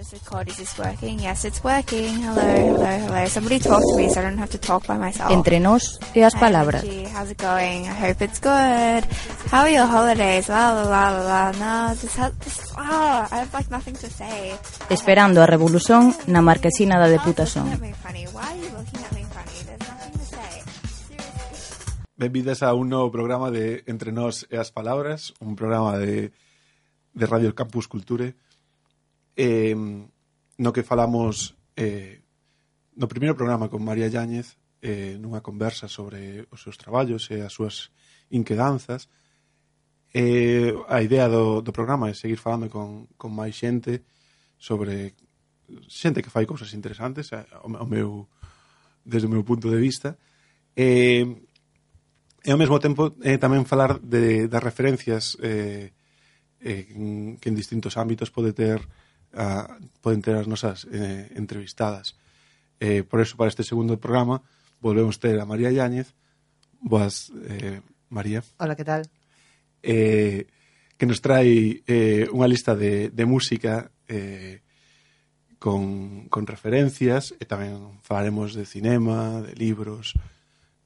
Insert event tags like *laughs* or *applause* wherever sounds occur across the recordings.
just record. Is this working? Yes, it's working. Hello, hello, hello. Somebody talk to me so I don't have to talk by myself. Entre nós e as palabras. Hey, how's it going? I hope it's good. How are your holidays? La la la la la. No, this this, oh, I have like nothing to say. Esperando a revolución na marquesina da oh, Deputación. Benvidas a un novo programa de Entre nós e as palabras, un programa de de Radio Campus Culture eh, no que falamos eh, no primeiro programa con María Yáñez eh, nunha conversa sobre os seus traballos e as súas inquedanzas eh, a idea do, do programa é seguir falando con, con máis xente sobre xente que fai cousas interesantes ao meu desde o meu punto de vista. Eh, e ao mesmo tempo eh, tamén falar de, das referencias eh, eh, que en distintos ámbitos pode ter a, poden ter as nosas eh, entrevistadas. Eh, por eso, para este segundo programa, volvemos ter a María Yáñez. Boas, eh, María. Hola, que tal? Eh, que nos trae eh, unha lista de, de música eh, con, con referencias e tamén falaremos de cinema, de libros,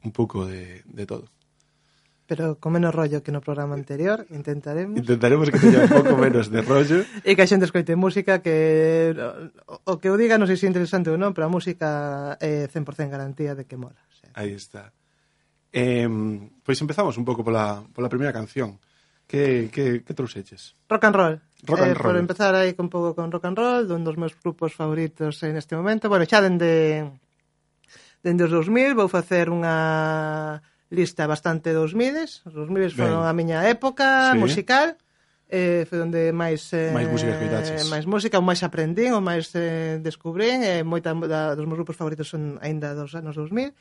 un pouco de, de todo pero con menos rollo que no programa anterior, intentaremos... Intentaremos que teña un pouco *laughs* menos de rollo. e que a xente escoite música que... O que o diga non sei se é interesante ou non, pero a música é 100% garantía de que mola. O sea. Aí está. Eh, pois empezamos un pouco pola, pola primeira canción. Que, que, que trouxeches? Rock and roll. Rock and eh, roll. Por empezar aí con pouco con rock and roll, dun dos meus grupos favoritos en este momento. Bueno, xa dende, dende os 2000 vou facer unha lista bastante dos mides, os mides foron ben. a miña época sí. musical, eh, foi onde máis eh, máis música eh, escoitaches. máis música, o máis aprendín, o máis eh, descubrín, eh, moita da, dos meus grupos favoritos son aínda dos anos 2000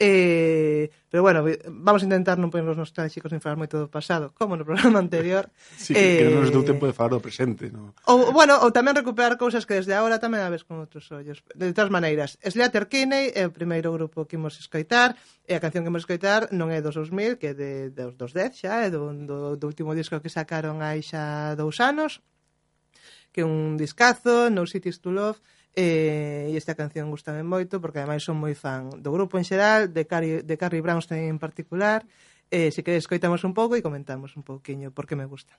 Eh, pero bueno, vamos a intentar non ponernos nos chicos nin falar moito do pasado, como no programa *laughs* anterior. sí, eh, que non nos deu eh, tempo de falar do presente. No? Ou, bueno, ou tamén recuperar cousas que desde agora tamén a ves con outros ollos. De todas maneiras, Slater Kinney é o primeiro grupo que imos escoitar, e a canción que imos escoitar non é dos 2000, que é de, dos, dos 10 xa, é do, do, do último disco que sacaron aí xa dous anos, que é un discazo, No Cities to Love, E, e esta canción gustame moito porque ademais son moi fan do grupo en xeral, de Carrie, de Carrie Brownstein en particular. Eh, se queres, coitamos un pouco e comentamos un pouquiño porque me gusta.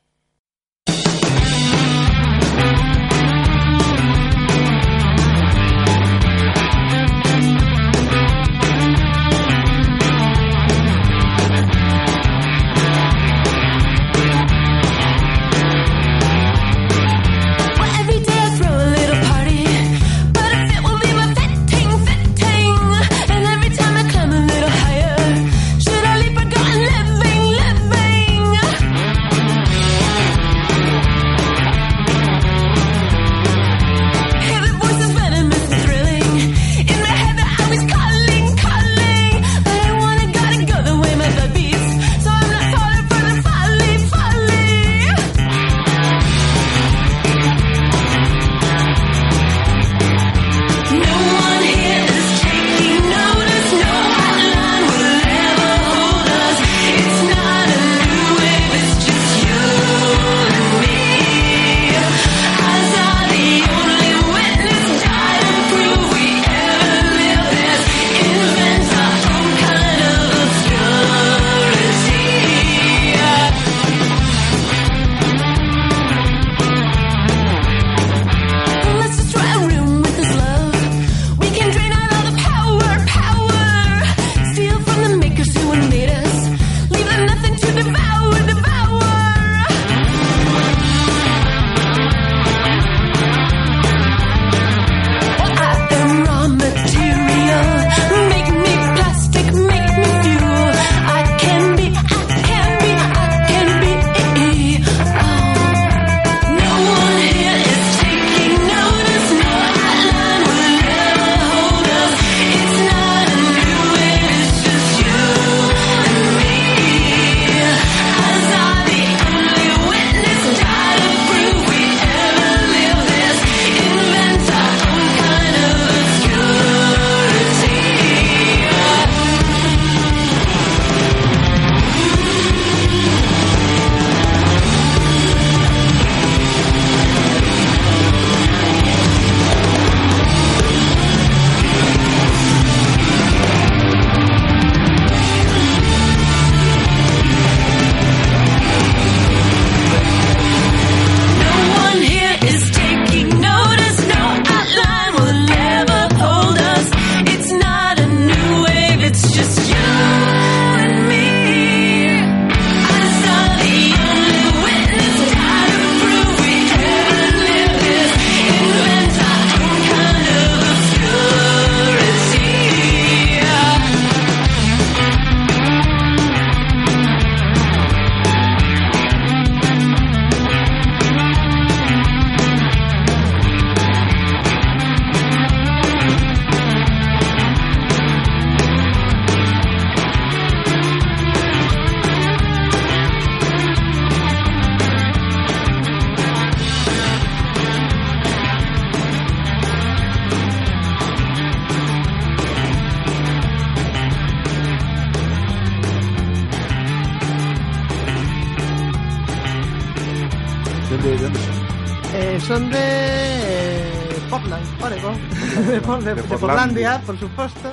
de, de, Portlandia, por suposto.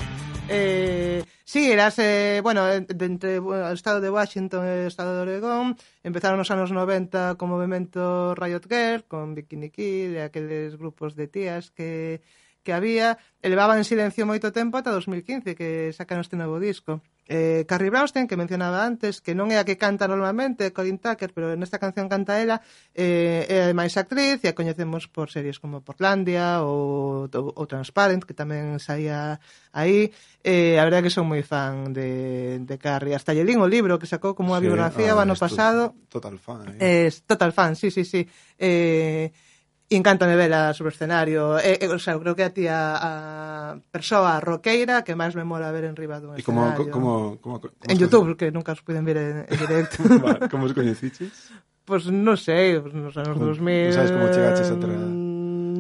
Eh, sí, eras, eh, bueno, de, entre bueno, o estado de Washington e o estado de Oregón. Empezaron nos anos 90 co movimento Riot Girl Con Bikini Kill e aqueles grupos de tías que, que había. Elevaban en silencio moito tempo ata 2015 Que sacan este novo disco. Eh, Carrie Brownstein, que mencionaba antes, que non é a que canta normalmente, Colin Tucker, pero nesta canción canta ela, eh, é ademais actriz e a coñecemos por series como Portlandia ou, ou, ou Transparent, que tamén saía aí. Eh, a verdad que son moi fan de, de Carrie. Hasta Yelín o libro que sacou como a sí, biografía ah, o ano pasado. Total fan. Eh. Es total fan, sí, sí, sí. Eh, Encántame vela sobre o escenario. E, e, o sea, creo que a ti a, a persoa roqueira que máis me mola ver en riba dun escenario. E como, como, como, como, en YouTube, que nunca os puiden ver en, en directo. *laughs* vale, como os coñeciches? Pois pues, non sei, pues, nos anos 2000... Non sabes como chegaches a tra...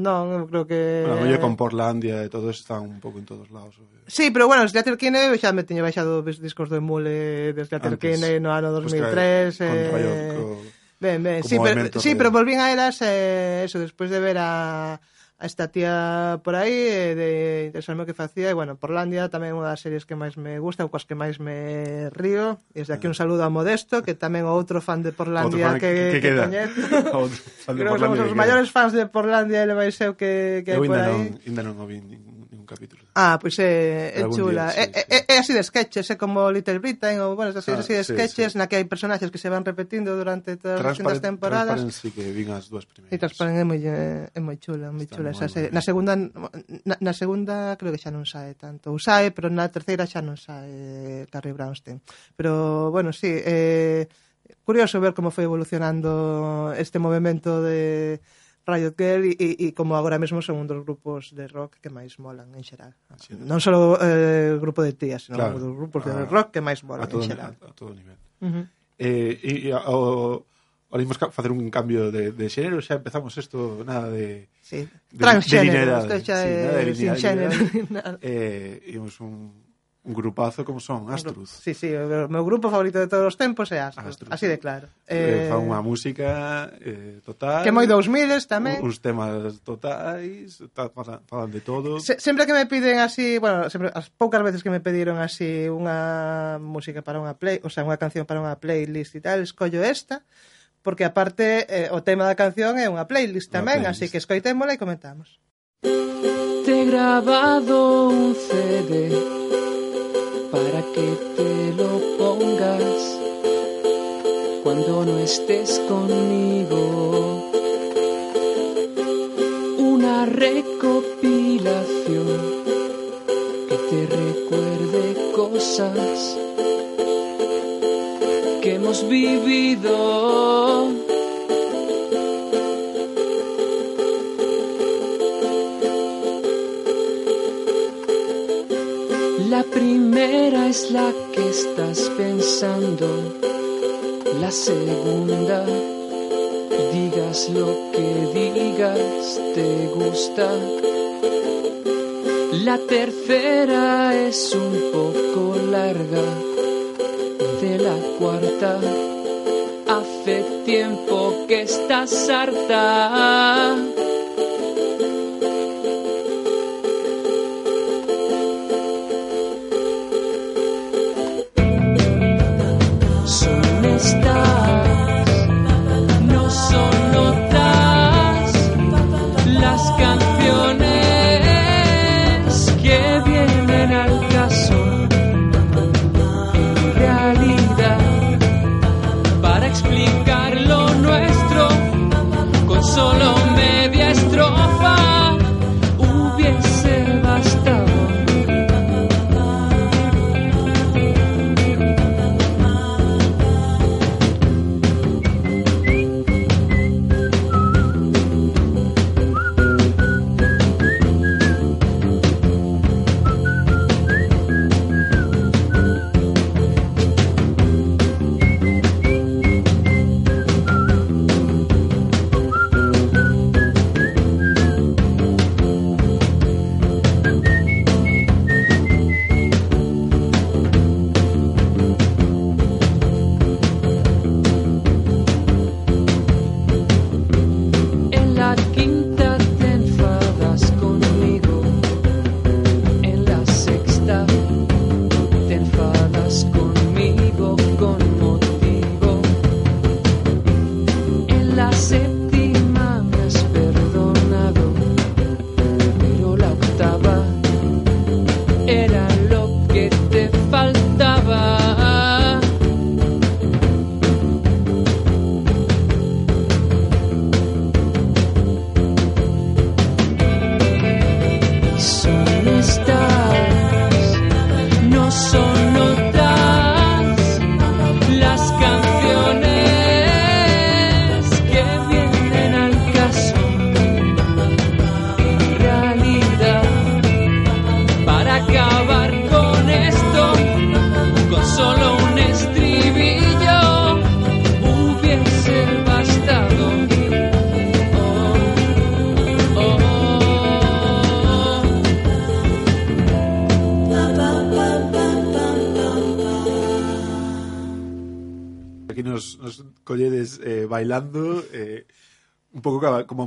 Non, creo que... Bueno, oye, con Portlandia e todo están un pouco en todos lados. Obvio. Sí, pero bueno, Slater Aterkine xa me teño baixado os discos do Emule desde Aterkine no ano 2003. Pues, claro, eh... con Rayo, co... Ben, ben, sí pero, sí, de... pero volvín a elas eh, eso, despois de ver a, a esta tía por aí eh, de interesarme o que facía e bueno, Porlandia tamén unha das series que máis me gusta ou coas que máis me río e desde aquí un ah. saludo a Modesto que tamén o outro fan de Porlandia fan que, que, que, que coñezo *laughs* Creo que somos os maiores fans de Porlandia e ser o que, que eu por aí. Eu ainda non o vi ningún capítulo. Ah, pois pues, eh, é, é chula. Día, sí, é, sí. É, é así de sketches, é como Little Britain ou bueno, esas ah, así de sí, sketches sí. na que hai personaxes que se van repetindo durante todas as distintas temporadas. Transparent sí que vin as dúas primeiras. E Transparent é moi é moi chula, moi Está chula esa serie. Na segunda na, na segunda creo que xa non sae tanto. Ou sae, pero na terceira xa non sae Carrie Brownstein. Pero bueno, sí, eh curioso ver como foi evolucionando este movimento de Riot Girl e, e, e como agora mesmo son un dos grupos de rock que máis molan en xeral. Sí, non só eh, grupo de tías, senón claro, dos grupos a, de ah, rock que máis molan a todo, en xeral. A, todo nivel. Uh -huh. Eh, e, e o, ahora imos facer un cambio de, de xénero, xa empezamos isto nada de... Sí. de Transxénero, isto xa é sin xénero. *laughs* Eh, imos un, Un grupazo como son, Astruz. Sí, sí, o meu grupo favorito de todos os tempos é Astruz, Astruz. así de claro. Eh, eh fa unha música eh, total. Que moi 2000 tamén. Uns temas totais, falan de todo. Se, sempre que me piden así, bueno, sempre, as poucas veces que me pediron así unha música para unha play, o sea, unha canción para unha playlist e tal, escollo esta porque aparte eh, o tema da canción é unha playlist tamén, playlist. así que escoitémola e comentamos. Te he grabado un CD para que te lo pongas cuando no estés conmigo. Una recopilación que te recuerde cosas que hemos vivido. La segunda, digas lo que digas, te gusta. La tercera es un poco larga. De la cuarta, hace tiempo que estás harta.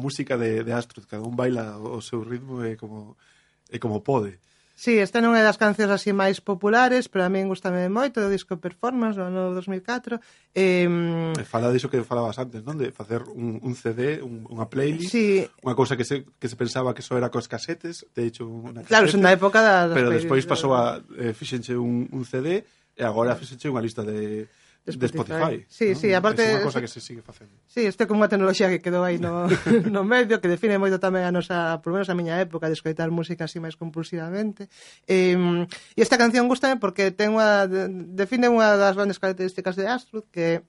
música de, de Astrud, cada un baila o seu ritmo e como, e como pode. Sí, esta non é das cancións así máis populares, pero a min gustame moito do disco Performance do ano 2004. Eh, e fala diso que falabas antes, non? De facer un, un CD, un, unha playlist, sí. unha cousa que se, que se pensaba que só era cos casetes, de hecho unha casete, son da época das Pero despois pasou a eh, fixenche un, un CD e agora fixenche unha lista de de Spotify. De Spotify sí, ¿no? sí, aparte... É unha cosa que se sigue facendo. Sí, isto é como unha tecnoloxía que quedou aí no, *laughs* *laughs* no medio, que define moito tamén a nosa, por menos a miña época, de escoitar música así máis compulsivamente. E, e esta canción gustame porque ten unha, define unha das grandes características de Astrud, que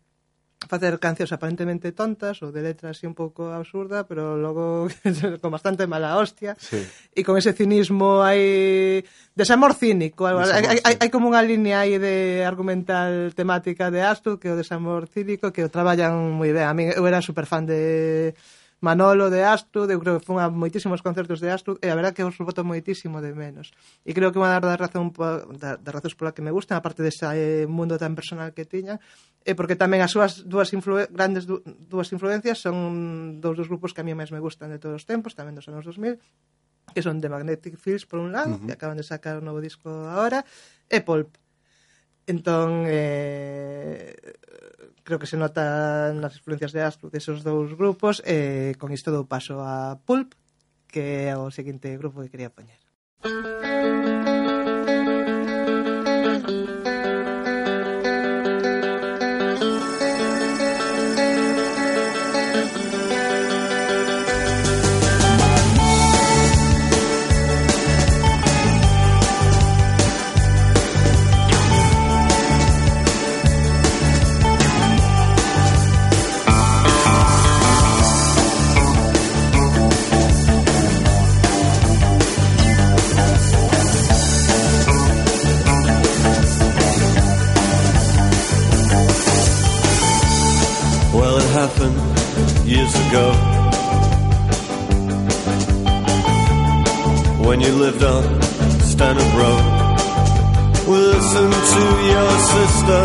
facer cancións aparentemente tontas ou de letra así un pouco absurda, pero logo *laughs* con bastante mala hostia. Sí. E con ese cinismo hai desamor cínico, desamor, hai, sí. hai, hai como unha línea aí de argumental temática de Astud que é o desamor cínico que o traballan moi ben. A mí eu era super fan de Manolo de Astrud, eu creo que fun a moitísimos concertos de Astrud e a verdad que os boto moitísimo de menos. E creo que unha das razón das da razóns pola que me gustan, aparte dese eh, mundo tan personal que tiña, e porque tamén as súas dúas influ grandes du dúas influencias son dous dos grupos que a mí máis me gustan de todos os tempos, tamén dos anos 2000, que son The Magnetic Fields por un lado, uh -huh. que acaban de sacar un novo disco agora, e Pulp, Entón, eh, creo que se nota nas influencias de Astro desos dous grupos e eh, con isto dou paso a Pulp, que é o seguinte grupo que quería poñer. Música happened years ago when you lived on Stanhope Road. We listened to your sister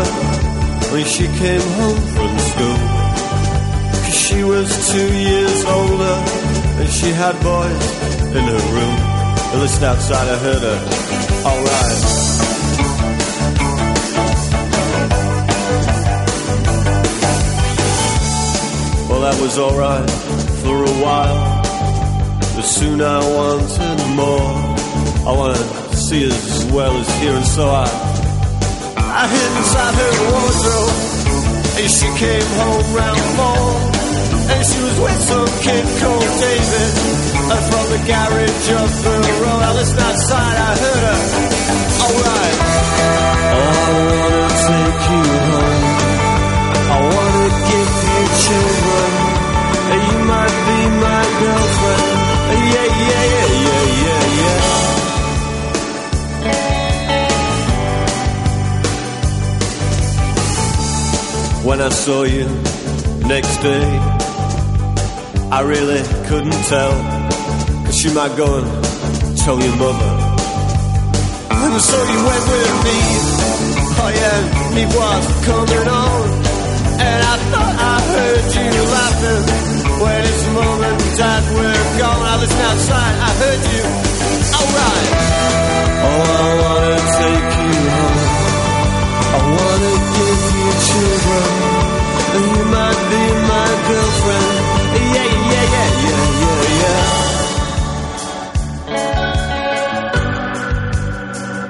when she came home from school. 'Cause she was two years older and she had boys in her room. The list outside, I heard her. Alright. That was alright for a while. But soon I wanted more. I wanted to see as well as hear, and so I, I hid inside her wardrobe. And she came home round four. And she was with some kid called David. And from the garage up the road, I listened outside, I heard her. Alright. Oh, I wanna take you my girlfriend. Yeah, yeah, yeah, yeah, yeah, yeah. When I saw you next day, I really couldn't tell. Cause you might go and tell your mother. And so you went with me. Oh yeah, me was coming on. And I thought I heard you laughing when his mom and dad were gone. I listened outside, I heard you. Alright. Oh, I wanna take you home. I wanna give you children. And you might be my girlfriend. Yeah, yeah, yeah, yeah, yeah, yeah.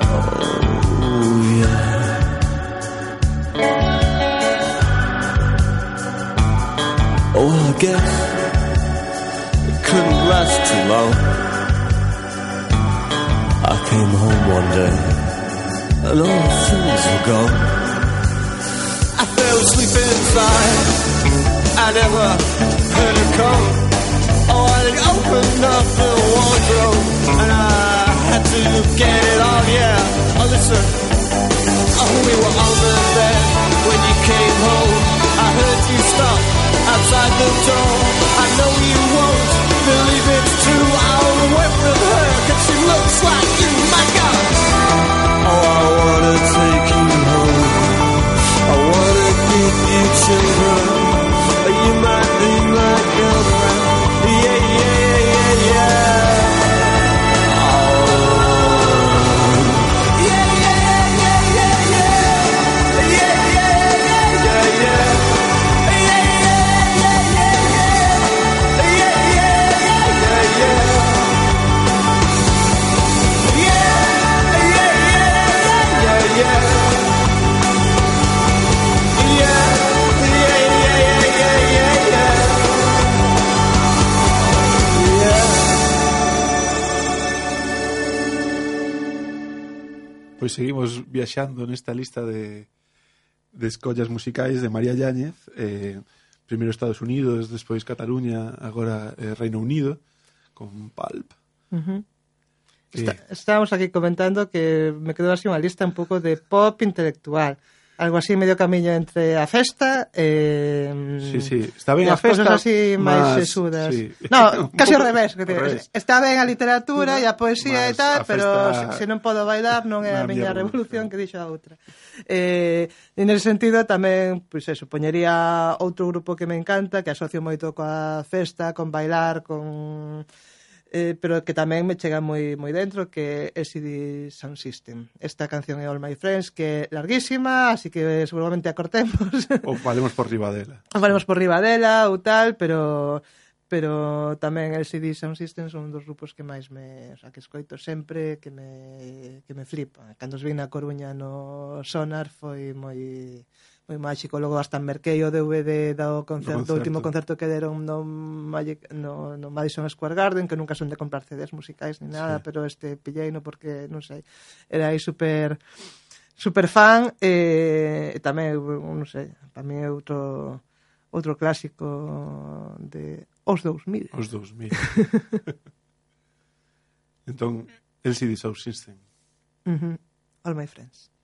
Oh, yeah. Oh, I guess last too long. I came home one day and all the things were gone. I fell asleep inside. I never heard her come. Oh, I opened up the wardrobe and I had to get it on. Yeah, oh listen. Oh, we were on the bed when you came home. I heard you stop outside the door. I know you won't it's true. I went with her 'cause she looks like you. My God. Oh, I wanna take you home. I wanna give you children. pois seguimos viaxando nesta lista de, de escollas musicais de María Yáñez, eh, primeiro Estados Unidos, despois Cataluña, agora eh, Reino Unido, con Palp. Uh eh, -huh. Está, estábamos aquí comentando que me quedou así unha lista un pouco de pop intelectual algo así medio camiño entre a festa e eh, Sí, sí, está ben a festa. As así máis sesudas. Sí. No, *laughs* casi ao revés, que revés. está ben a literatura e a poesía e tal, festa... pero se, se non podo bailar non é a miña revolución que dixo a outra. Eh, e nese sentido tamén, pois pues, eso, poñería outro grupo que me encanta, que asocio moito coa festa, con bailar, con eh, pero que tamén me chega moi moi dentro que é CD Sound System. Esta canción é All My Friends que é larguísima, así que seguramente a cortemos. Ou falemos por riba dela. Ou falemos por riba dela ou tal, pero pero tamén el CD Sound System son un dos grupos que máis me, o sea, que escoito sempre, que me que me flipa. Cando os vi na Coruña no Sonar foi moi moi máxico. Logo hasta merquei o DVD do concerto, do último concerto que deron no, Magic, no, no Madison Square Garden, que nunca son de comprar CDs musicais ni nada, sí. pero este pillei no porque, non sei, era aí super super fan e, e tamén, non sei, para mí é outro outro clásico de os 2000. Os 2000. *laughs* entón, el si System. Uh -huh. All my friends.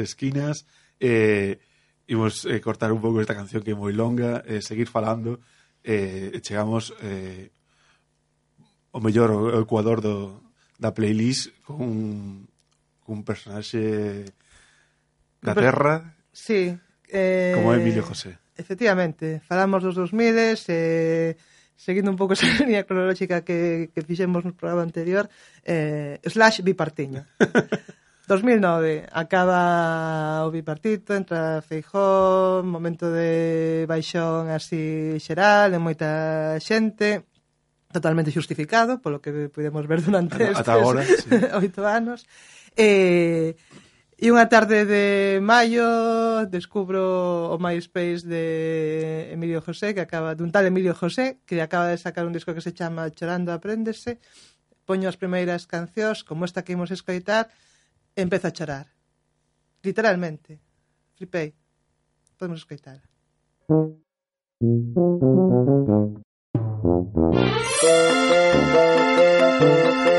esquinas eh, imos eh, cortar un pouco esta canción que é moi longa eh, seguir falando eh, chegamos eh, o mellor o ecuador do, da playlist con, con un personaxe da terra sí, eh, como Emilio José Efectivamente, falamos dos 2000 eh, seguindo un pouco esa *laughs* línea cronolóxica que, que fixemos no programa anterior, eh, slash bipartiño. *laughs* 2009 acaba o bipartito, entra Feijó, momento de baixón así xeral, en moita xente, totalmente xustificado, polo que podemos ver durante ata, estes ata agora, *laughs* sí. oito anos. Eh, E unha tarde de maio descubro o MySpace de Emilio José, que acaba dun tal Emilio José, que acaba de sacar un disco que se chama Chorando Apréndese, Poño as primeiras cancións, como esta que imos escoitar, e empeza a chorar. Literalmente. Flipei. Podemos escoitar. Thank.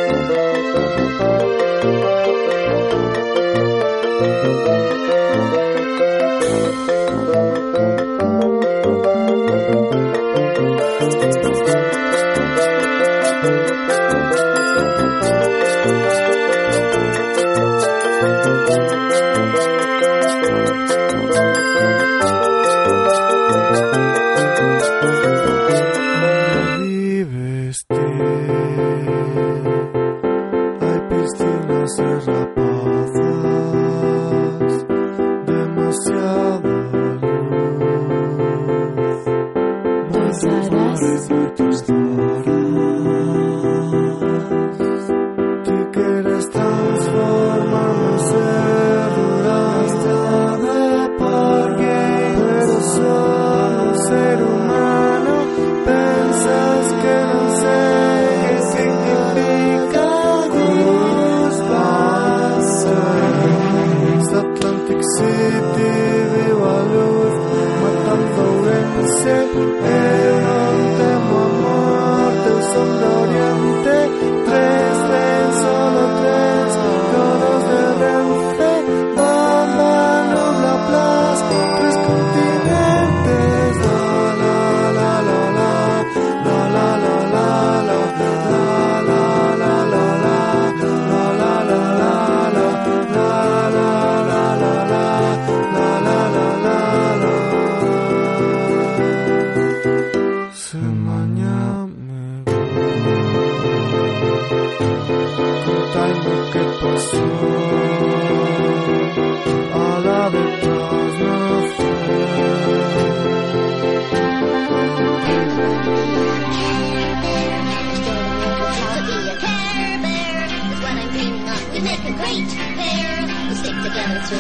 With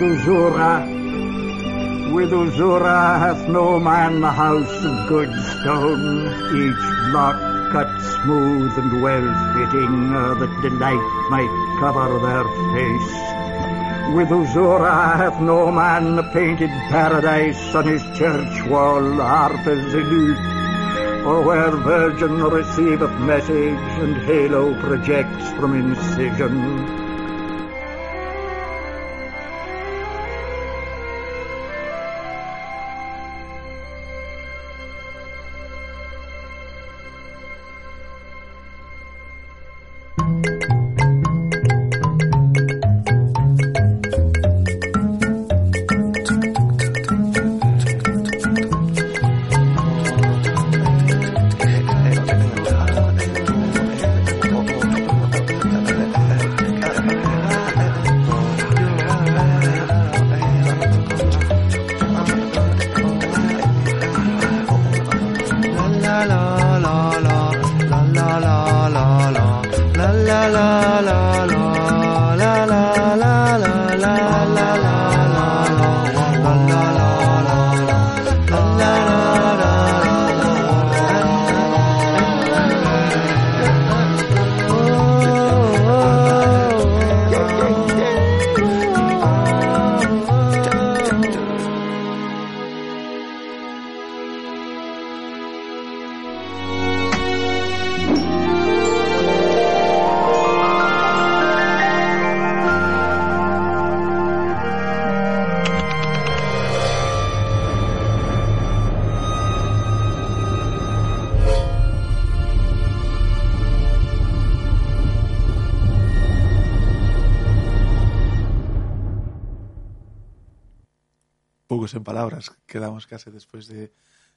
Uzura, with Uzura hath no man the house of good stone, each block cut smooth and well fitting, uh, that delight might cover their face. With Uzura hath no man painted paradise on his church wall, harp as lute, or where virgin receiveth message and halo projects from incision. horas quedamos case despois de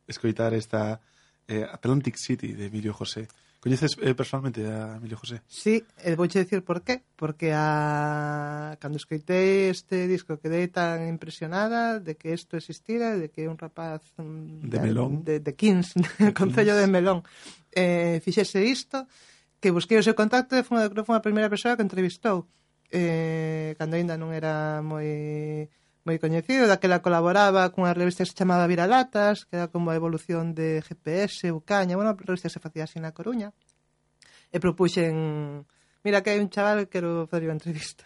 escoitar esta eh, Atlantic City de Emilio José. Coñeces eh, personalmente a Emilio José? Sí, e eh, vouche dicir por qué. Porque a... cando escoitei este disco quedei tan impresionada de que isto existira, de que un rapaz de, de Melón, de, de Kings, *laughs* de Concello de Melón, eh, fixese isto, que busquei o seu contacto e foi, foi a primeira persoa que entrevistou. Eh, cando aínda non era moi moi coñecido, daquela colaboraba cunha revista que se chamaba Viralatas, que era como a evolución de GPS, Ucaña, bueno, a revista se facía así na Coruña. E propuxen mira que hai un chaval que quero fazer unha entrevista.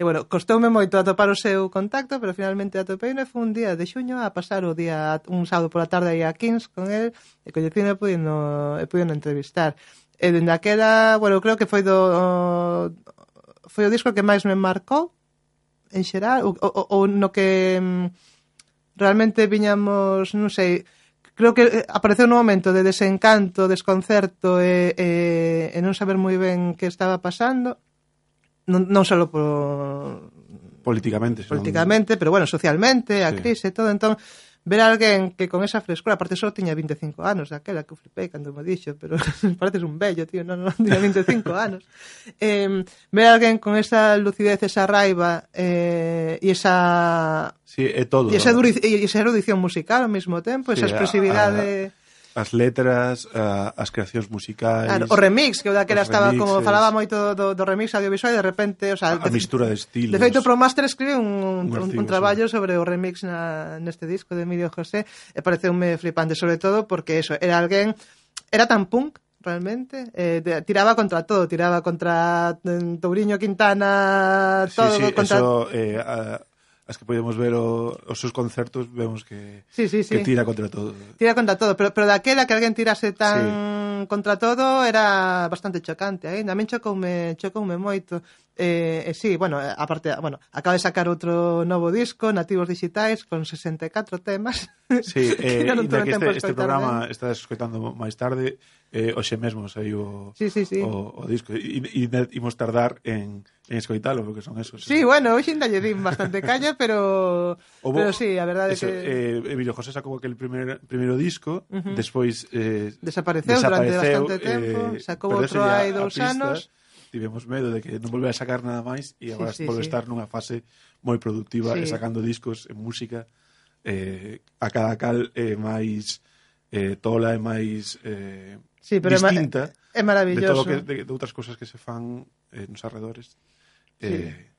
E bueno, costoume moito atopar o seu contacto, pero finalmente atopei e foi un día de xuño a pasar o día un sábado pola tarde aí a Kings con el e coñecine e pudino, e pudino entrevistar. E dende aquela, bueno, creo que foi do foi o disco que máis me marcou en xeral? Ou, ou, ou no que mm, realmente viñamos, non sei, creo que eh, apareceu un momento de desencanto, desconcerto e, e, e non saber moi ben que estaba pasando. Non, non só por politicamente, políticamente, pero bueno, socialmente, a sí. crise e todo, entón ver a alguén que con esa frescura, aparte só tiña 25 anos daquela, que flipei cando me dixo, pero *laughs* pareces un bello, tío, non, non, tiña 25 *laughs* anos. Eh, ver a alguén con esa lucidez, esa raiva eh, e esa... Sí, é todo. E esa, duriz, e esa erudición musical ao mesmo tempo, sí, esa expresividade... A, a as letras, a, as creacións musicais... Claro, o remix, que o daquela estaba, remixes, como falaba moito do, do remix audiovisual, de repente... O sea, a, a mistura de estilos. De feito, Pro Master escribe un, un, un, artigo, un traballo sobre o remix na, neste disco de Emilio José, e pareceume flipante, sobre todo porque eso, era alguén... Era tan punk, realmente eh, de, tiraba contra todo tiraba contra eh, Touriño Quintana todo sí, sí, contra... eso eh, a, as que podemos ver o, os seus concertos vemos que, sí, sí, sí. que tira contra todo. Tira contra todo, pero, pero daquela que alguén tirase tan sí. contra todo era bastante chocante, eh? Ainda me chocoume, chocoume moito. Eh, eh, sí, bueno, eh, aparte, ah, bueno, acaba de sacar outro novo disco, Nativos Digitais, con 64 temas. Sí, *laughs* eh, que non que este, este programa está estás escoitando máis tarde, eh, hoxe mesmo saiu o, sí, sí, sí. o, o disco. E imos tardar en, en escoitalo, porque son esos. Sí, eh. bueno, hoxe ainda lle din bastante caña, *laughs* pero, Obo, pero sí, a verdade eso, que... Eh, Emilio José sacou aquel primer, primeiro disco, uh -huh. despois... Eh, desapareceu, desapareceu durante bastante tempo, eh, sacou outro hai dous anos. Pista, tivemos medo de que non volvera a sacar nada máis e agora sí, sí, volve sí. estar nunha fase moi productiva sí. e sacando discos e música eh, a cada cal é eh, máis eh, tola e máis eh, sí, pero distinta é, ma é maravilloso de, todo que, de, de outras cousas que se fan eh, nos arredores eh,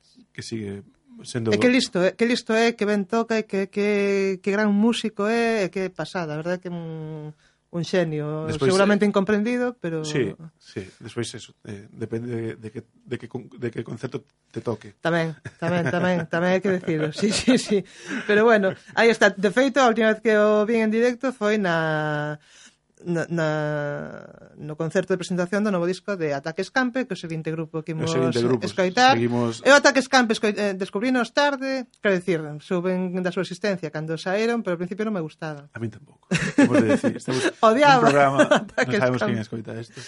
sí. que sigue sendo... E que listo, é, que listo é, que ben toca, e que, que, que gran músico é, e que pasada, verdad? Que un... Mm un xenio, despois, eh, seguramente incomprendido, pero Sí, sí, despois eso, eh, depende de, de que de que de que concepto te toque. Tamén, tamén, tamén, tamén hai que decirlo. Sí, sí, sí. Pero bueno, aí está, de feito, a última vez que o vi en directo foi na na, na, no concerto de presentación do novo disco de Ataque Escampe, que é o seguinte grupo que imos grupo, escoitar. Seguimos... E o Ataque Escampe eh, descubrinos tarde, quero dicir, suben da súa existencia cando saíron, pero ao principio non me gustaba. A mí tampouco. Como de decir, estamos *laughs* Odiaba. un programa, non sabemos quen escoita isto.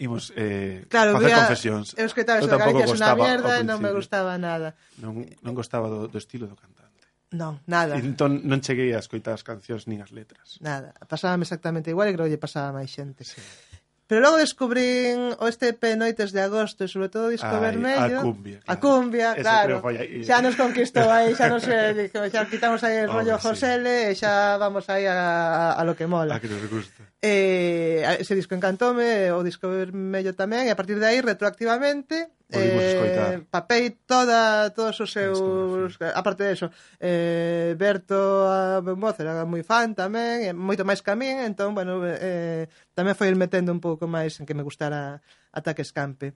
Imos eh, claro, facer confesións. Eu escoitaba eso de Galicia, é unha mierda e non me gustaba nada. Non, non gostaba do, do estilo do canto Non, nada. E entón non cheguei a escoitar as cancións nin as letras. Nada, pasábame exactamente igual e creo que pasaba máis xente. Sí. Pero logo descubrín o este EP Noites de Agosto e sobre todo o Disco Ay, Vermello. A cumbia. Claro. A cumbia, Ese claro. Aí. Xa nos conquistou aí, xa nos eh, *laughs* xa quitamos aí el oh, rollo sí. Josele e xa vamos aí a, a, lo que mola. A que nos gusta. Eh, ese disco encantoume, o Disco Vermello tamén, e a partir de aí retroactivamente eh, papei toda, todos os seus aparte de eso eh, Berto a Moz era moi fan tamén moito máis que a min entón bueno, eh, tamén foi el metendo un pouco máis en que me gustara Ataque Escampe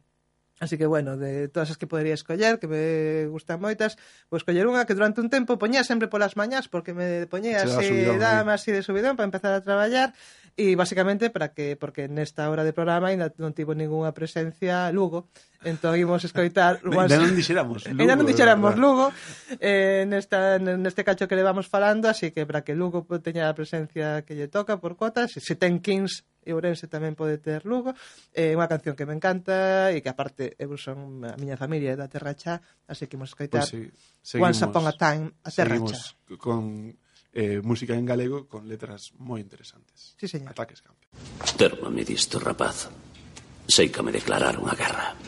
Así que, bueno, de todas as que podería escoller, que me gustan moitas, vou escoller unha que durante un tempo poñía sempre polas mañás, porque me poñía así, dame así de subidón para empezar a traballar, E basicamente para que porque nesta hora de programa ainda non tivo ningunha presencia Lugo, entón imos escoitar *laughs* *laughs* Ainda non dixéramos Lugo. Ainda non dixéramos Lugo eh, nesta, neste cacho que le vamos falando, así que para que Lugo teña a presencia que lle toca por cotas, se se ten 15 e Ourense tamén pode ter Lugo. É eh, unha canción que me encanta e que aparte eu son a miña familia da Terracha, así que imos escoitar pues sí, seguimos, Once Upon a Time a Terracha. Con eh, música en galego con letras moi interesantes. Sí, señor. Ataques campe. Térmame disto, rapaz. Sei que me declararon a guerra.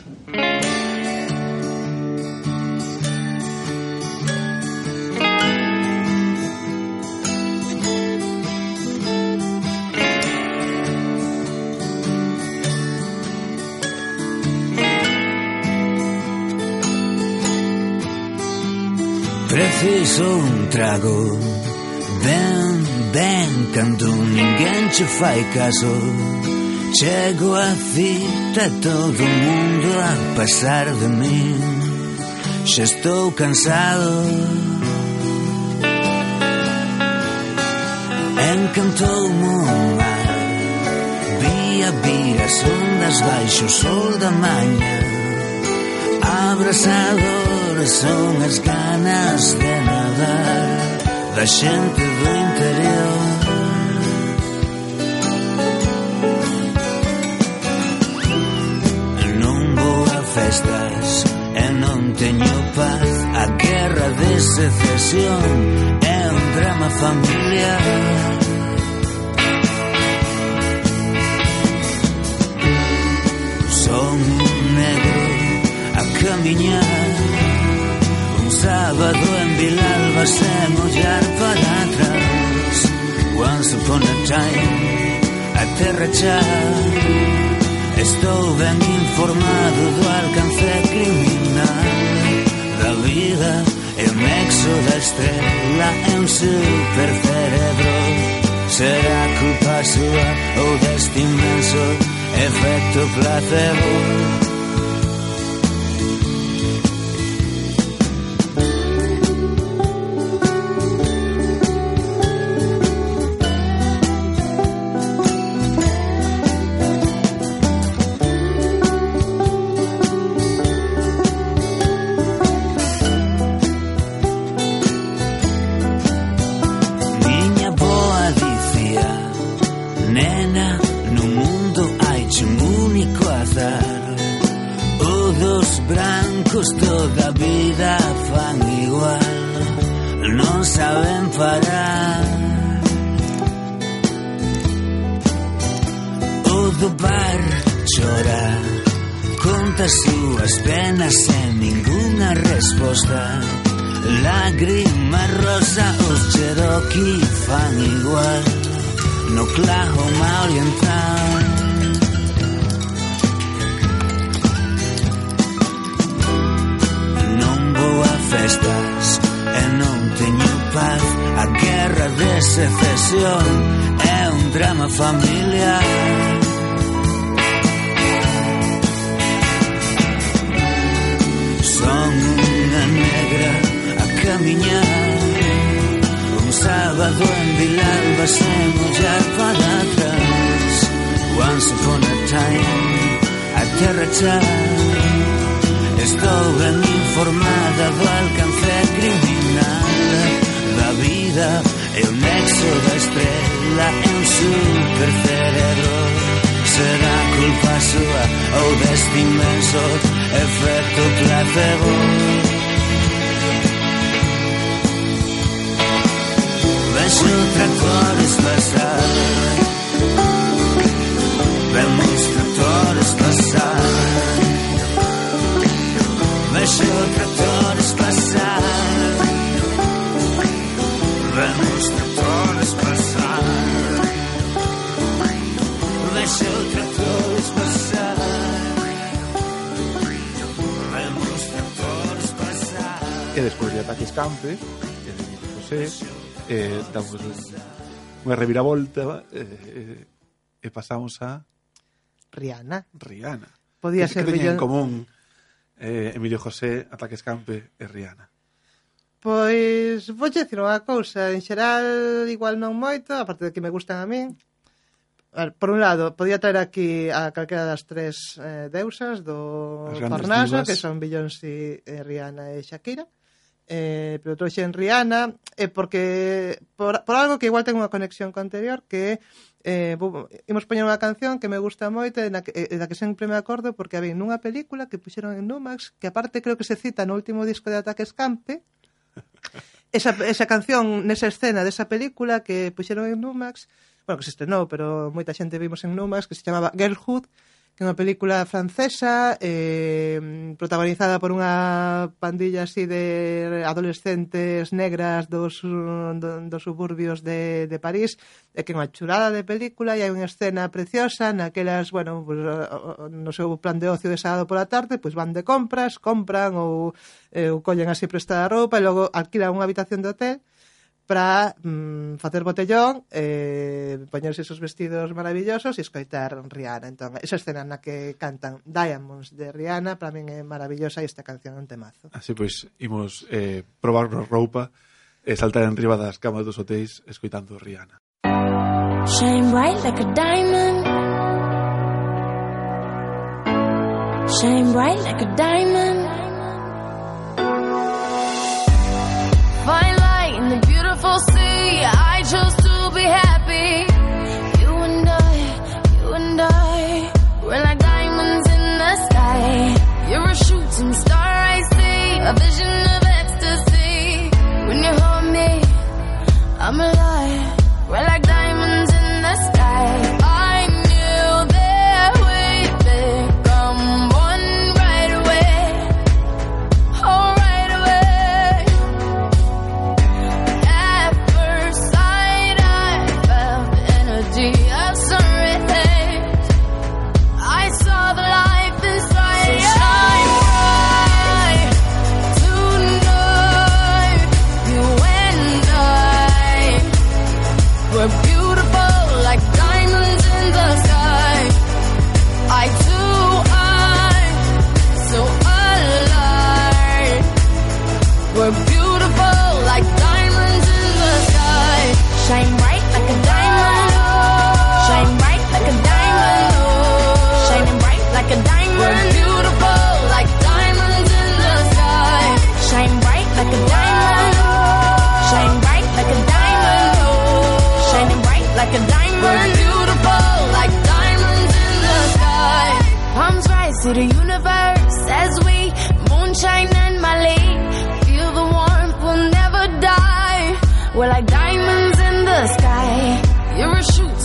Preciso un trago Ben, ben, cando ninguén che fai caso. Chego a cita, todo o mundo a pasar de min Xa estou cansado. Encantoume o mar. Vía, vir as ondas baixo o sol da maña Abrasadores son as ganas de nadar. Da xente do interior. Non vou a festas e non teño paz A guerra de secesión é un drama familiar. Son un negro a camiñar sábado en Vilalba sen ollar para atrás. Once upon a time a terra xa Estou ben informado do alcance criminal. Da vida e o nexo da estrela en supercerebro. Será culpa súa ou deste inmenso efecto placebo. llenas de voz. Ves otra cual es pasar. de ataques campe que de José, eh, damos un, unha reviravolta eh, eh, e pasamos a... Rihanna. Rihanna. Podía que, ser... Que teñen en común eh, Emilio José, Ataques Campe e Rihanna? Pois, vou dicir unha cousa, en xeral igual non moito, aparte de que me gustan a min, por un lado, podía traer aquí a calquera das tres eh, deusas do Parnaso, que son Beyoncé, eh, Rihanna e Shakira eh, pero trouxen Rihanna, eh, porque por, por algo que igual ten unha conexión co anterior, que eh, vou, imos poñer unha canción que me gusta moito e da, que, eh, e da que sempre me acordo porque había nunha película que puxeron en Numax que aparte creo que se cita no último disco de Ataque Escampe *laughs* esa, esa canción nesa escena desa película que puxeron en Numax bueno, que se estrenou, pero moita xente vimos en Numax que se chamaba Girlhood que é unha película francesa eh, protagonizada por unha pandilla así de adolescentes negras dos, do, dos suburbios de, de París é que é unha churada de película e hai unha escena preciosa naquelas, bueno, pues, no seu plan de ocio de sábado pola tarde, pois pues van de compras, compran ou, eh, ou collen así prestada roupa e logo alquilan unha habitación de hotel para mm, facer botellón, eh, poñerse esos vestidos maravillosos e escoitar Rihanna. Entón, esa escena na que cantan Diamonds de Rihanna para min é maravillosa e esta canción é un temazo. Así pois, imos eh, probar roupa e saltar en riba das camas dos hotéis escoitando Rihanna. Shine bright like a diamond Shine bright like a diamond I'm alive.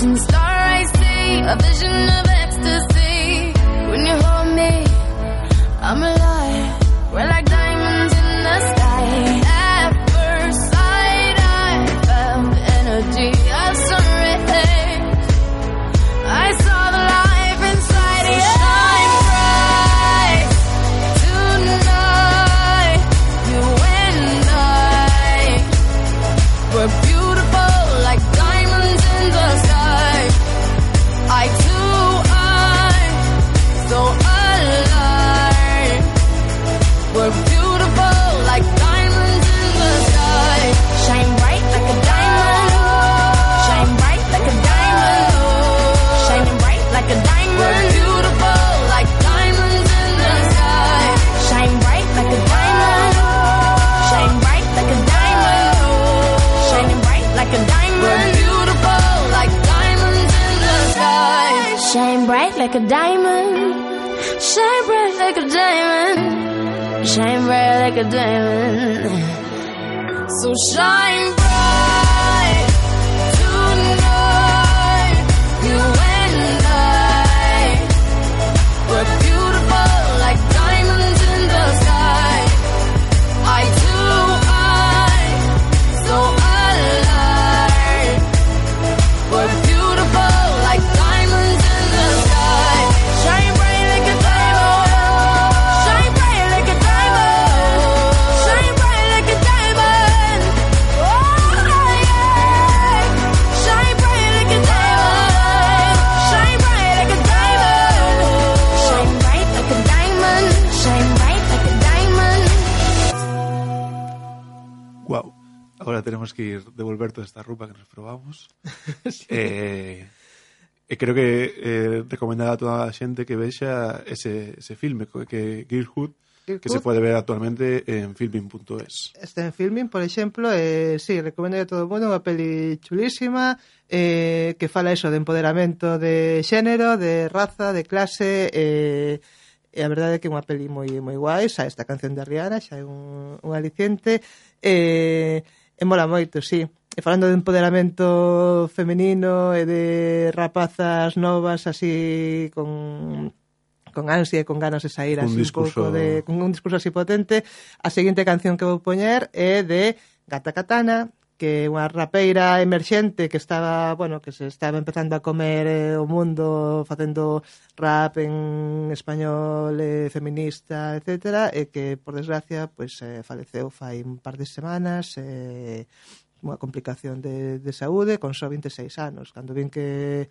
You're a shooting star I see, a vision of ecstasy. When you hold me, I'm alive. A diamond. So shine Ahora tenemos que ir devolver toda esta ropa que nos probamos. *laughs* sí. eh, e creo que eh, recomendar a toda a xente que vexa ese, ese filme que Girlhood que se pode ver actualmente en filming.es. Este en filming, por exemplo, eh, sí, recomendo a todo o mundo unha peli chulísima eh, que fala eso de empoderamento de xénero, de raza, de clase, eh, e a verdade é que é unha peli moi moi guai, xa esta canción de Rihanna, xa é un, un aliciente, eh, E mola moito, sí. E falando de empoderamento femenino e de rapazas novas así con con ansia e con ganas de sair así un, discurso... un pouco de con un discurso así potente, a seguinte canción que vou poñer é de Gata Katana, que unha rapeira emerxente que estaba, bueno, que se estaba empezando a comer eh, o mundo facendo rap en español eh, feminista, etcétera, e que por desgracia pois pues, eh, faleceu fai un par de semanas eh, unha complicación de, de saúde con só 26 anos, cando vin que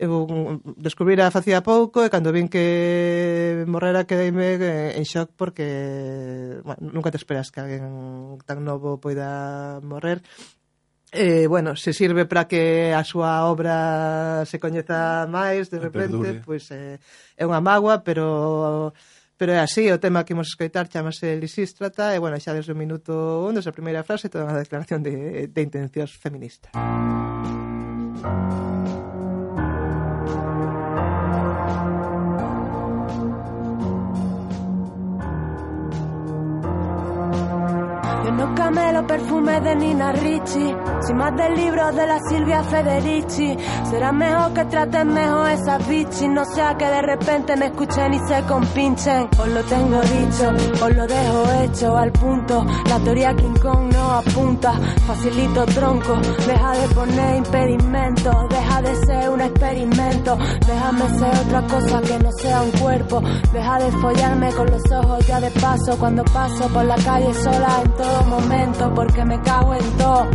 eu descubrira facía pouco e cando vin que morrera quedeime eh, en shock porque bueno, nunca te esperas que alguén tan novo poida morrer. Eh, bueno, se sirve para que a súa obra se coñeza máis de repente, pois pues, eh, é unha magua, pero pero é así, o tema que imos escoitar chamase Lisístrata e bueno, xa desde o minuto 1 desa primeira frase toda unha declaración de, de intencións feministas. Yo no camelo perfume de Nina Ricci, sin más del libro de la Silvia Federici. Será mejor que traten mejor esas bichis, no sea que de repente me escuchen y se compinchen. Os lo tengo dicho, os lo dejo hecho al punto. La teoría King Kong no apunta, facilito tronco. Deja de poner impedimentos, deja de ser un experimento. Déjame ser otra cosa que no sea un cuerpo. Deja de follarme con los ojos ya de paso cuando paso por la calle sola en todo momento porque me cago en todo.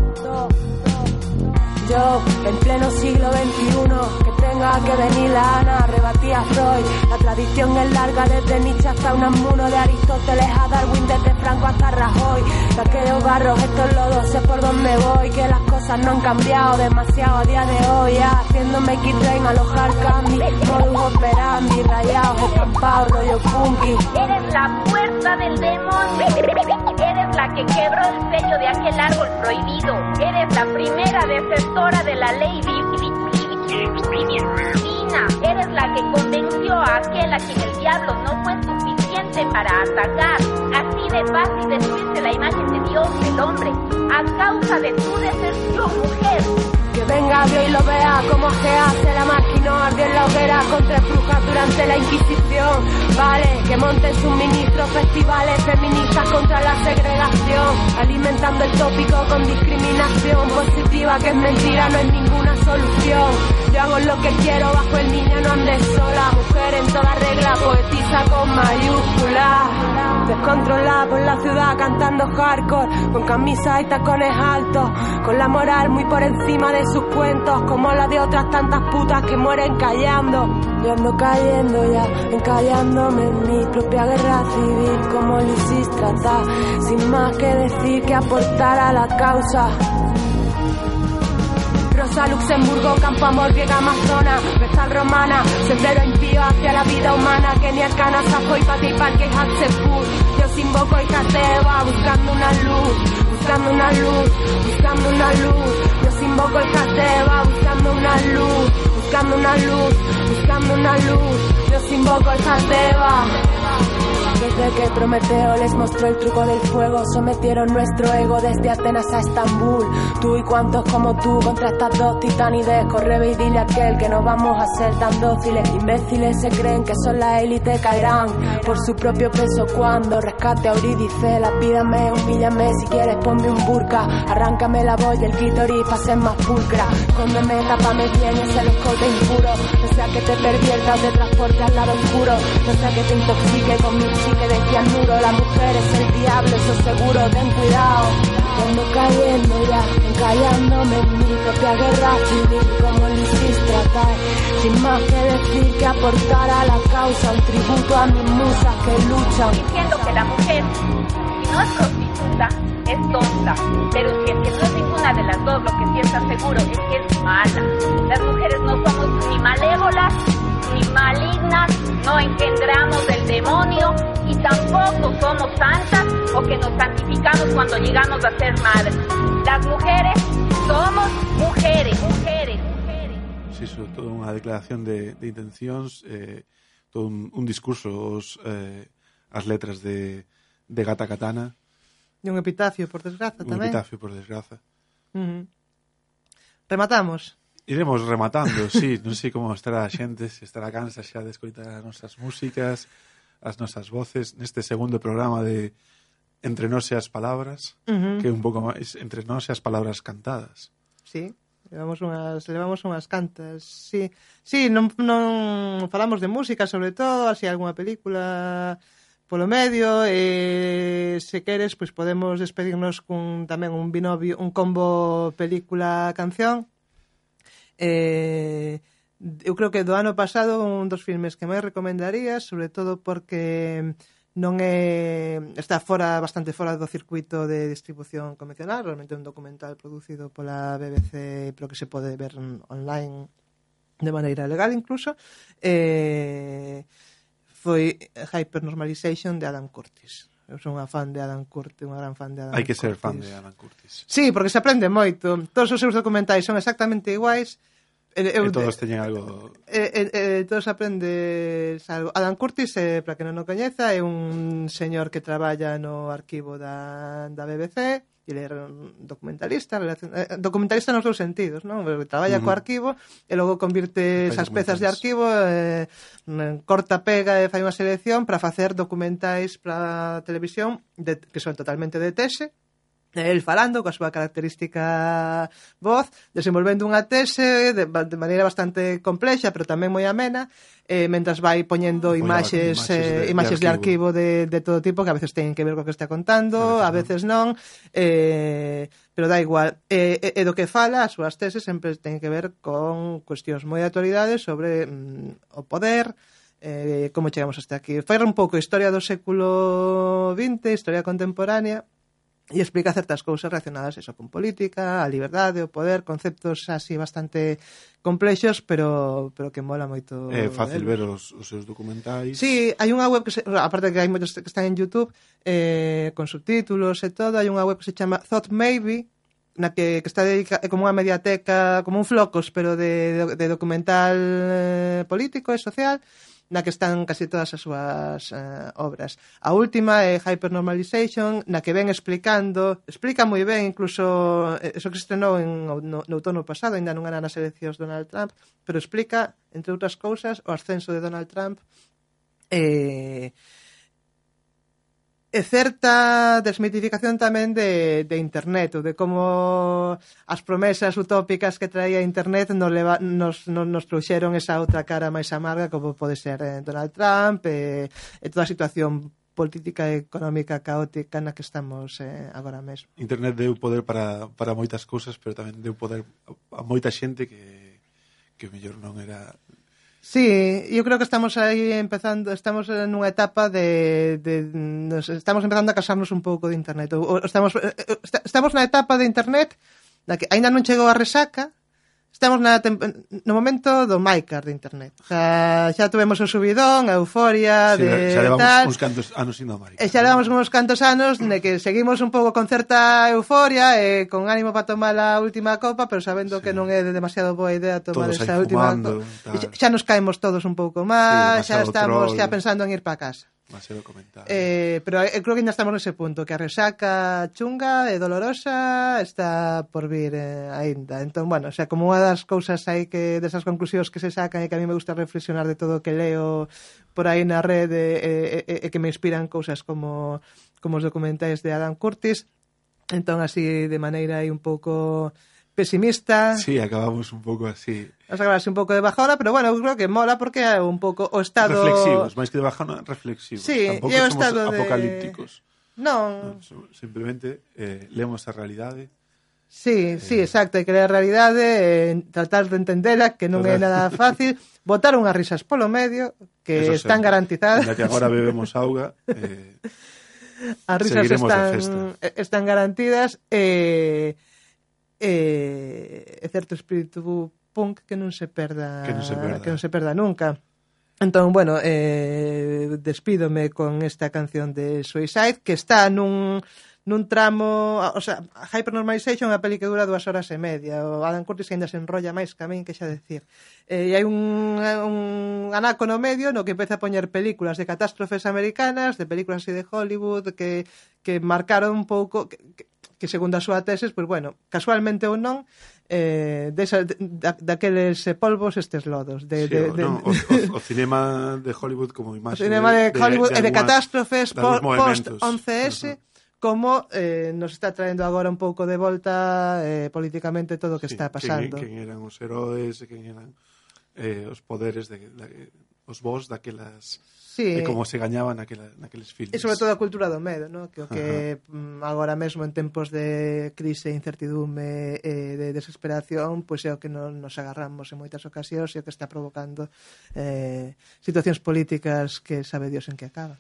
Yo, en pleno siglo XXI, que tenga que venir la Ana, rebatía Freud. La tradición es larga desde Nietzsche hasta Unamuno, de Aristóteles a Darwin, desde Franco hasta Rajoy. De aquellos barros, estos lodos, sé por dónde voy, que las cosas no han cambiado demasiado a día de hoy. Ya, haciéndome X-Train, alojar Candy, modus operandi, rayados, estampados, rollo punky. Eres la fuerza del demonio. Eres que quebró el sello de aquel árbol prohibido. Eres la primera defensora de la ley di- di- di- divina. Eres la que convenció a aquel a quien el diablo no fue suficiente para atacar. Así de fácil destruirse la imagen de Dios, el hombre, a causa de tu deserción, mujer. Que venga Dios y lo vea como se hace la máquina ardió en la hoguera contra brujas durante la Inquisición. Vale, que monten suministros, festivales feministas contra la segregación, alimentando el tópico con discriminación positiva que es mentira, no es ninguna solución. Yo hago lo que quiero bajo el niño, no andes sola, mujer en toda regla, poetiza con mayúsculas. Descontrolada por la ciudad cantando hardcore, con camisas y tacones altos, con la moral muy por encima de sus cuentos, como la de otras tantas putas que mueren callando. Yo ando cayendo ya, encallándome en mi propia guerra civil, como Lisístrata, sin más que decir que aportar a la causa. Luxemburgo, Campo Amor, Griega Amazona, Vestal Romana, Sendero impío hacia la vida humana, Kenia, Cana, Sajo y Pati, Parque, Hatzeput. Yo invoco y Cateva, buscando una luz, buscando una luz, buscando una luz. Yo invoco el Cateva, buscando una luz, buscando una luz, buscando una luz. Yo invoco el Cateva. Desde que Prometeo les mostró el truco del fuego, sometieron nuestro ego desde Atenas a Estambul. Tú y cuantos como tú contra estas dos titanides, corre y dile a aquel que no vamos a ser tan dóciles. Imbéciles se creen que son la élite, caerán por su propio peso cuando rescate a Eurídice. Lapídame, humíllame, si quieres ponme un burka, arráncame la y el clítoris para ser más pulcra. Cóndeme, tápame bien ese escote impuro, no sea que te pervierta o te transporte al lado oscuro, no sea que te intoxique con mi chique de cianuro. La mujer es el diablo, eso seguro, ten cuidado. Ando cayendo ya, encallándome en mi propia guerra civil, como Lisístrata, sin más que decir que aportar a la causa un tributo a mis musas que luchan. diciendo que la mujer, si no es prostituta, es tonta. Pero si es que no es ninguna de las dos, lo que sí seguro es que es mala. Las mujeres no somos ni malévolas ni malignas, no engendramos el demonio y tampoco somos santas o que nos santificamos cuando llegamos a ser madres. Las mujeres somos mujeres, mujeres. mujeres. Sí, sobre todo unha declaración de, de intencións, eh, todo un, un discurso, os, eh, as letras de, de Gata Katana. E un epitafio, por desgraza, tamén. Un epitafio, por desgraza. Uh -huh. Rematamos iremos rematando, sí, non sei como estará a xente, se estará cansa xa de escoitar as nosas músicas, as nosas voces neste segundo programa de Entre nós e as palabras, uh -huh. que é un pouco máis entre nós e as palabras cantadas. Sí, levamos unhas levamos unhas cantas. Sí, sí, non non falamos de música sobre todo, así algunha película polo medio e eh, se queres pois podemos despedirnos cun tamén un binomio, un combo película canción. Eh, eu creo que do ano pasado un dos filmes que máis recomendaría, sobre todo porque non é está fora bastante fora do circuito de distribución convencional, realmente é un documental producido pola BBC, pero que se pode ver online de maneira legal incluso. Eh, foi Hypernormalization de Adam Curtis. Eu son unha fan de Adam Curtis, unha gran fan de Adam Curtis. Hai que ser Curtis. fan de Adam Curtis. Sí, porque se aprende moito. Todos os seus documentais son exactamente iguais. Eu, e todos teñen algo... Eh, eh, eh, todos aprendes algo. Adam Curtis, eh, para que non o coñeza, é un señor que traballa no arquivo da, da BBC e era un documentalista, relacion... eh, documentalista nos dous sentidos, non? Traballa uh -huh. co arquivo e logo convirte esas pezas de arquivo eh, corta, pega e fai unha selección para facer documentais para televisión de... que son totalmente de tese, el falando coa súa característica voz, desenvolvendo unha tese de, de maneira bastante complexa, pero tamén moi amena, eh, mentras vai poñendo pois imaxes, imaxes, eh, imaxes de, de, arquivo de, de todo tipo, que a veces teñen que ver co que está contando, a veces non, eh, pero da igual. E, eh, e, eh, do que fala, as súas teses sempre teñen que ver con cuestións moi de actualidade sobre mm, o poder, eh, como chegamos hasta aquí. Fai un pouco historia do século XX, historia contemporánea, e explica certas cousas relacionadas eso con política, a liberdade, o poder, conceptos así bastante complexos, pero pero que mola moito. É eh, fácil ver os, os seus documentais. Sí, hai unha web que se, aparte que hai moitos que están en YouTube eh, con subtítulos e todo, hai unha web que se chama Thought Maybe, na que, que está dedica, é como unha mediateca, como un flocos, pero de, de documental eh, político e social, na que están casi todas as súas eh, obras. A última é Hypernormalization, na que ven explicando, explica moi ben incluso eh, eso que estrenou en, no, no outono pasado, ainda non era nas eleccións Donald Trump, pero explica, entre outras cousas, o ascenso de Donald Trump eh, e certa desmitificación tamén de, de internet, ou de como as promesas utópicas que traía internet nos, leva, nos, nos, nos trouxeron esa outra cara máis amarga como pode ser eh, Donald Trump e, e toda a situación política e económica caótica na que estamos eh, agora mesmo. Internet deu poder para, para moitas cousas, pero tamén deu poder a, a moita xente que, que mellor non era Sí, eu creo que estamos aí empezando, estamos en unha etapa de, de nos estamos empezando a casarnos un pouco de internet. Ou, estamos eh, eh, está, estamos na etapa de internet na que aínda non chegou a resaca, Estamos na no momento do mycar de internet. Xa, xa tuvemos o subidón, a euforia sí, de xa levamos tal, uns cantos anos indo a E xa levamos uns cantos anos de que seguimos un pouco con certa euforia e eh, con ánimo para tomar a última copa, pero sabendo sí. que non é demasiado boa idea tomar todos esa última copa. Xa, xa nos caemos todos un pouco máis, sí, xa estamos troll. xa pensando en ir para casa. Demasiado comentar. Eh, pero eu creo que ainda estamos nese punto, que a resaca chunga e dolorosa está por vir eh, aínda. Entón, bueno, o sea, como unha das cousas aí que desas conclusións que se sacan e que a mí me gusta reflexionar de todo o que leo por aí na rede e, e, e que me inspiran cousas como como os documentais de Adam Curtis, entón así de maneira aí un pouco pesimista. Sí, acabamos un pouco así. Vamos a acabar así un pouco de bajona, pero bueno, creo que mola porque é un pouco o estado... Reflexivos, máis que de bajona, reflexivos. Sí, Tampouco é o estado de... apocalípticos. Non. non simplemente eh, lemos a realidade. Sí, eh... sí, exacto, que a realidade eh, tratar de entendela, que non é nada *laughs* fácil, botar unhas risas polo medio, que Eso están sempre. garantizadas. Ya que agora bebemos auga, eh, *laughs* as risas están, están garantidas, eh, e, e certo espírito punk que non se perda que non se perda, que non se perda nunca. Entón, bueno, eh, despídome con esta canción de Suicide que está nun, nun tramo, o sea, Hypernormalization é unha peli que dura dúas horas e media. O Adam Curtis ainda se enrolla máis que a min que xa decir. Eh, e hai un, un anaco no medio no que empeza a poñer películas de catástrofes americanas de películas así de Hollywood que, que marcaron un pouco que, que que segundo a súa tese, pois bueno, casualmente ou non, eh, desa, da, daqueles polvos estes lodos de, sí, de, de, no, o, o, o cinema de Hollywood como *laughs* imaxe o cinema de, de Hollywood de, de, de catástrofes post 11S como eh, nos está traendo agora un pouco de volta eh, políticamente todo o que sí, está pasando. quen, quen eran os heróis quen eran eh, os poderes de, de, os vos daquelas Sí. E como se gañaban naquela, naqueles filmes. E sobre todo a cultura do medo, no? que o que Ajá. Mm, agora mesmo en tempos de crise, incertidume e eh, de desesperación, pois pues é o que non nos agarramos en moitas ocasións e o que está provocando eh, situacións políticas que sabe Dios en que acaba.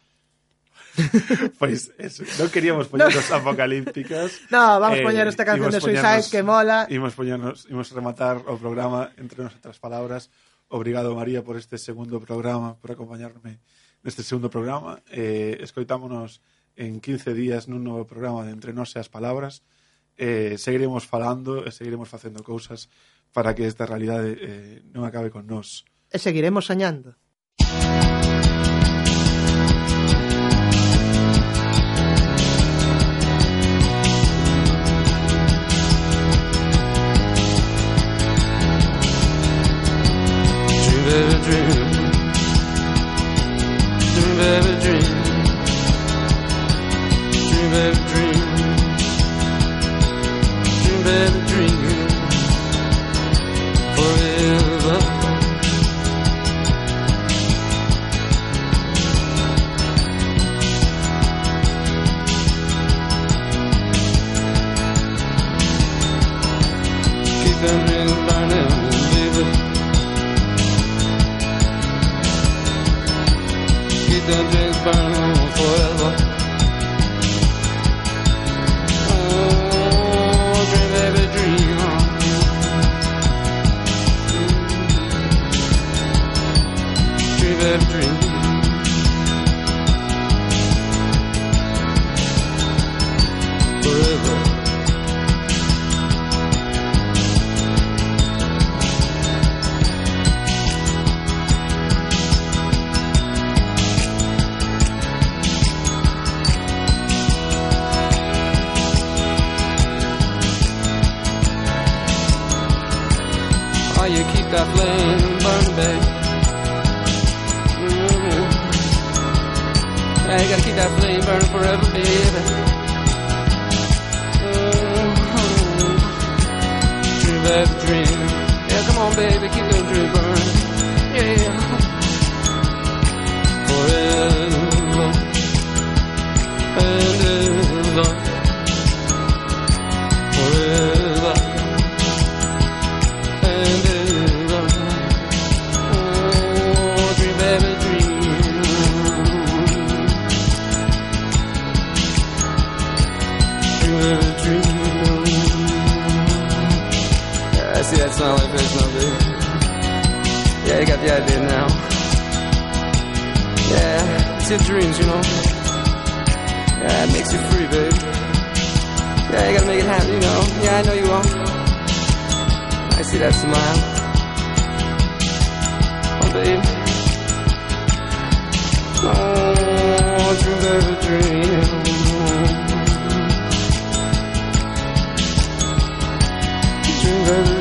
*laughs* pois eso, non queríamos poñernos no. apocalípticas. *laughs* No, vamos eh, poñer esta canción de Suicide que mola. Imos poñernos, imos rematar o programa entre nosotras palabras. Obrigado María por este segundo programa, por acompañarme neste segundo programa. Eh, escoitámonos en 15 días nun novo programa de Entre Nós e as Palabras. Eh, seguiremos falando e seguiremos facendo cousas para que esta realidade eh, non acabe con nós. E seguiremos soñando. Oh, you keep that flame burning, babe. Mm-hmm. Yeah, you gotta keep that flame burning forever, baby. Mm-hmm. Dream, baby, dream. Yeah, come on, baby, keep that dream burning. Yeah. Forever and ever. Yeah, you idea now. Yeah, it's your dreams, you know. Yeah, it makes you free, baby. Yeah, you gotta make it happen, you know. Yeah, I know you will. I see that smile. Oh, babe. Oh, dream, baby, dream. Dream, dream.